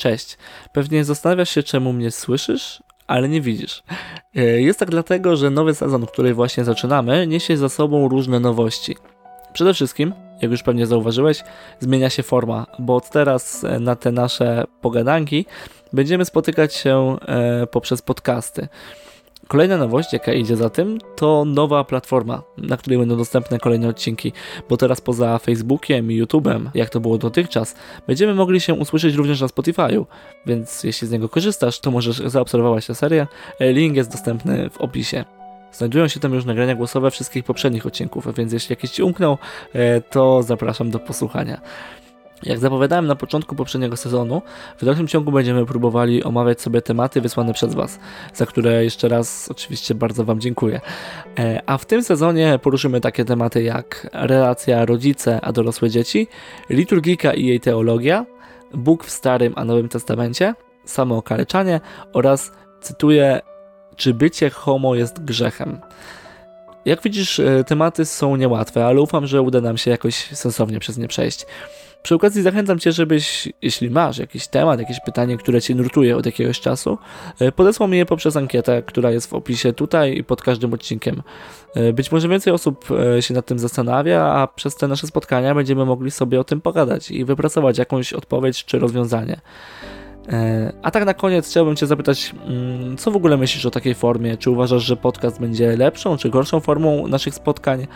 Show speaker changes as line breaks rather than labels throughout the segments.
Cześć. Pewnie zastanawiasz się, czemu mnie słyszysz, ale nie widzisz. E, jest tak dlatego, że nowy sezon, który właśnie zaczynamy, niesie za sobą różne nowości. Przede wszystkim, jak już pewnie zauważyłeś, zmienia się forma, bo od teraz e, na te nasze pogadanki będziemy spotykać się e, poprzez podcasty. Kolejna nowość, jaka idzie za tym, to nowa platforma, na której będą dostępne kolejne odcinki, bo teraz poza Facebookiem i YouTube'em, jak to było dotychczas, będziemy mogli się usłyszeć również na Spotify'u, więc jeśli z niego korzystasz, to możesz zaobserwować tę serię. Link jest dostępny w opisie. Znajdują się tam już nagrania głosowe wszystkich poprzednich odcinków, więc jeśli jakiś ci umknął, e, to zapraszam do posłuchania. Jak zapowiadałem na początku poprzedniego sezonu, w dalszym ciągu będziemy próbowali omawiać sobie tematy wysłane przez Was, za które jeszcze raz oczywiście bardzo Wam dziękuję. E, a w tym sezonie poruszymy takie tematy jak relacja rodzice a dorosłe dzieci, liturgika i jej teologia, Bóg w Starym a Nowym Testamencie, samookaleczanie oraz, cytuję, czy bycie homo jest grzechem. Jak widzisz, e, tematy są niełatwe, ale ufam, że uda nam się jakoś sensownie przez nie przejść. Przy okazji zachęcam Cię, żebyś, jeśli masz jakiś temat, jakieś pytanie, które Cię nurtuje od jakiegoś czasu, e, podesłał mi je poprzez ankietę, która jest w opisie tutaj i pod każdym odcinkiem. E, być może więcej osób e, się nad tym zastanawia, a przez te nasze spotkania będziemy mogli sobie o tym pogadać i wypracować jakąś odpowiedź czy rozwiązanie. A tak na koniec chciałbym Cię zapytać, mm, co w ogóle myślisz o takiej formie? Czy uważasz, że podcast będzie lepszą czy gorszą formą naszych spotkań?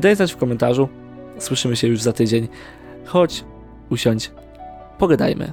Daj znać w komentarzu. Słyszymy się już za tydzień. Chodź, usiądź, pogadajmy.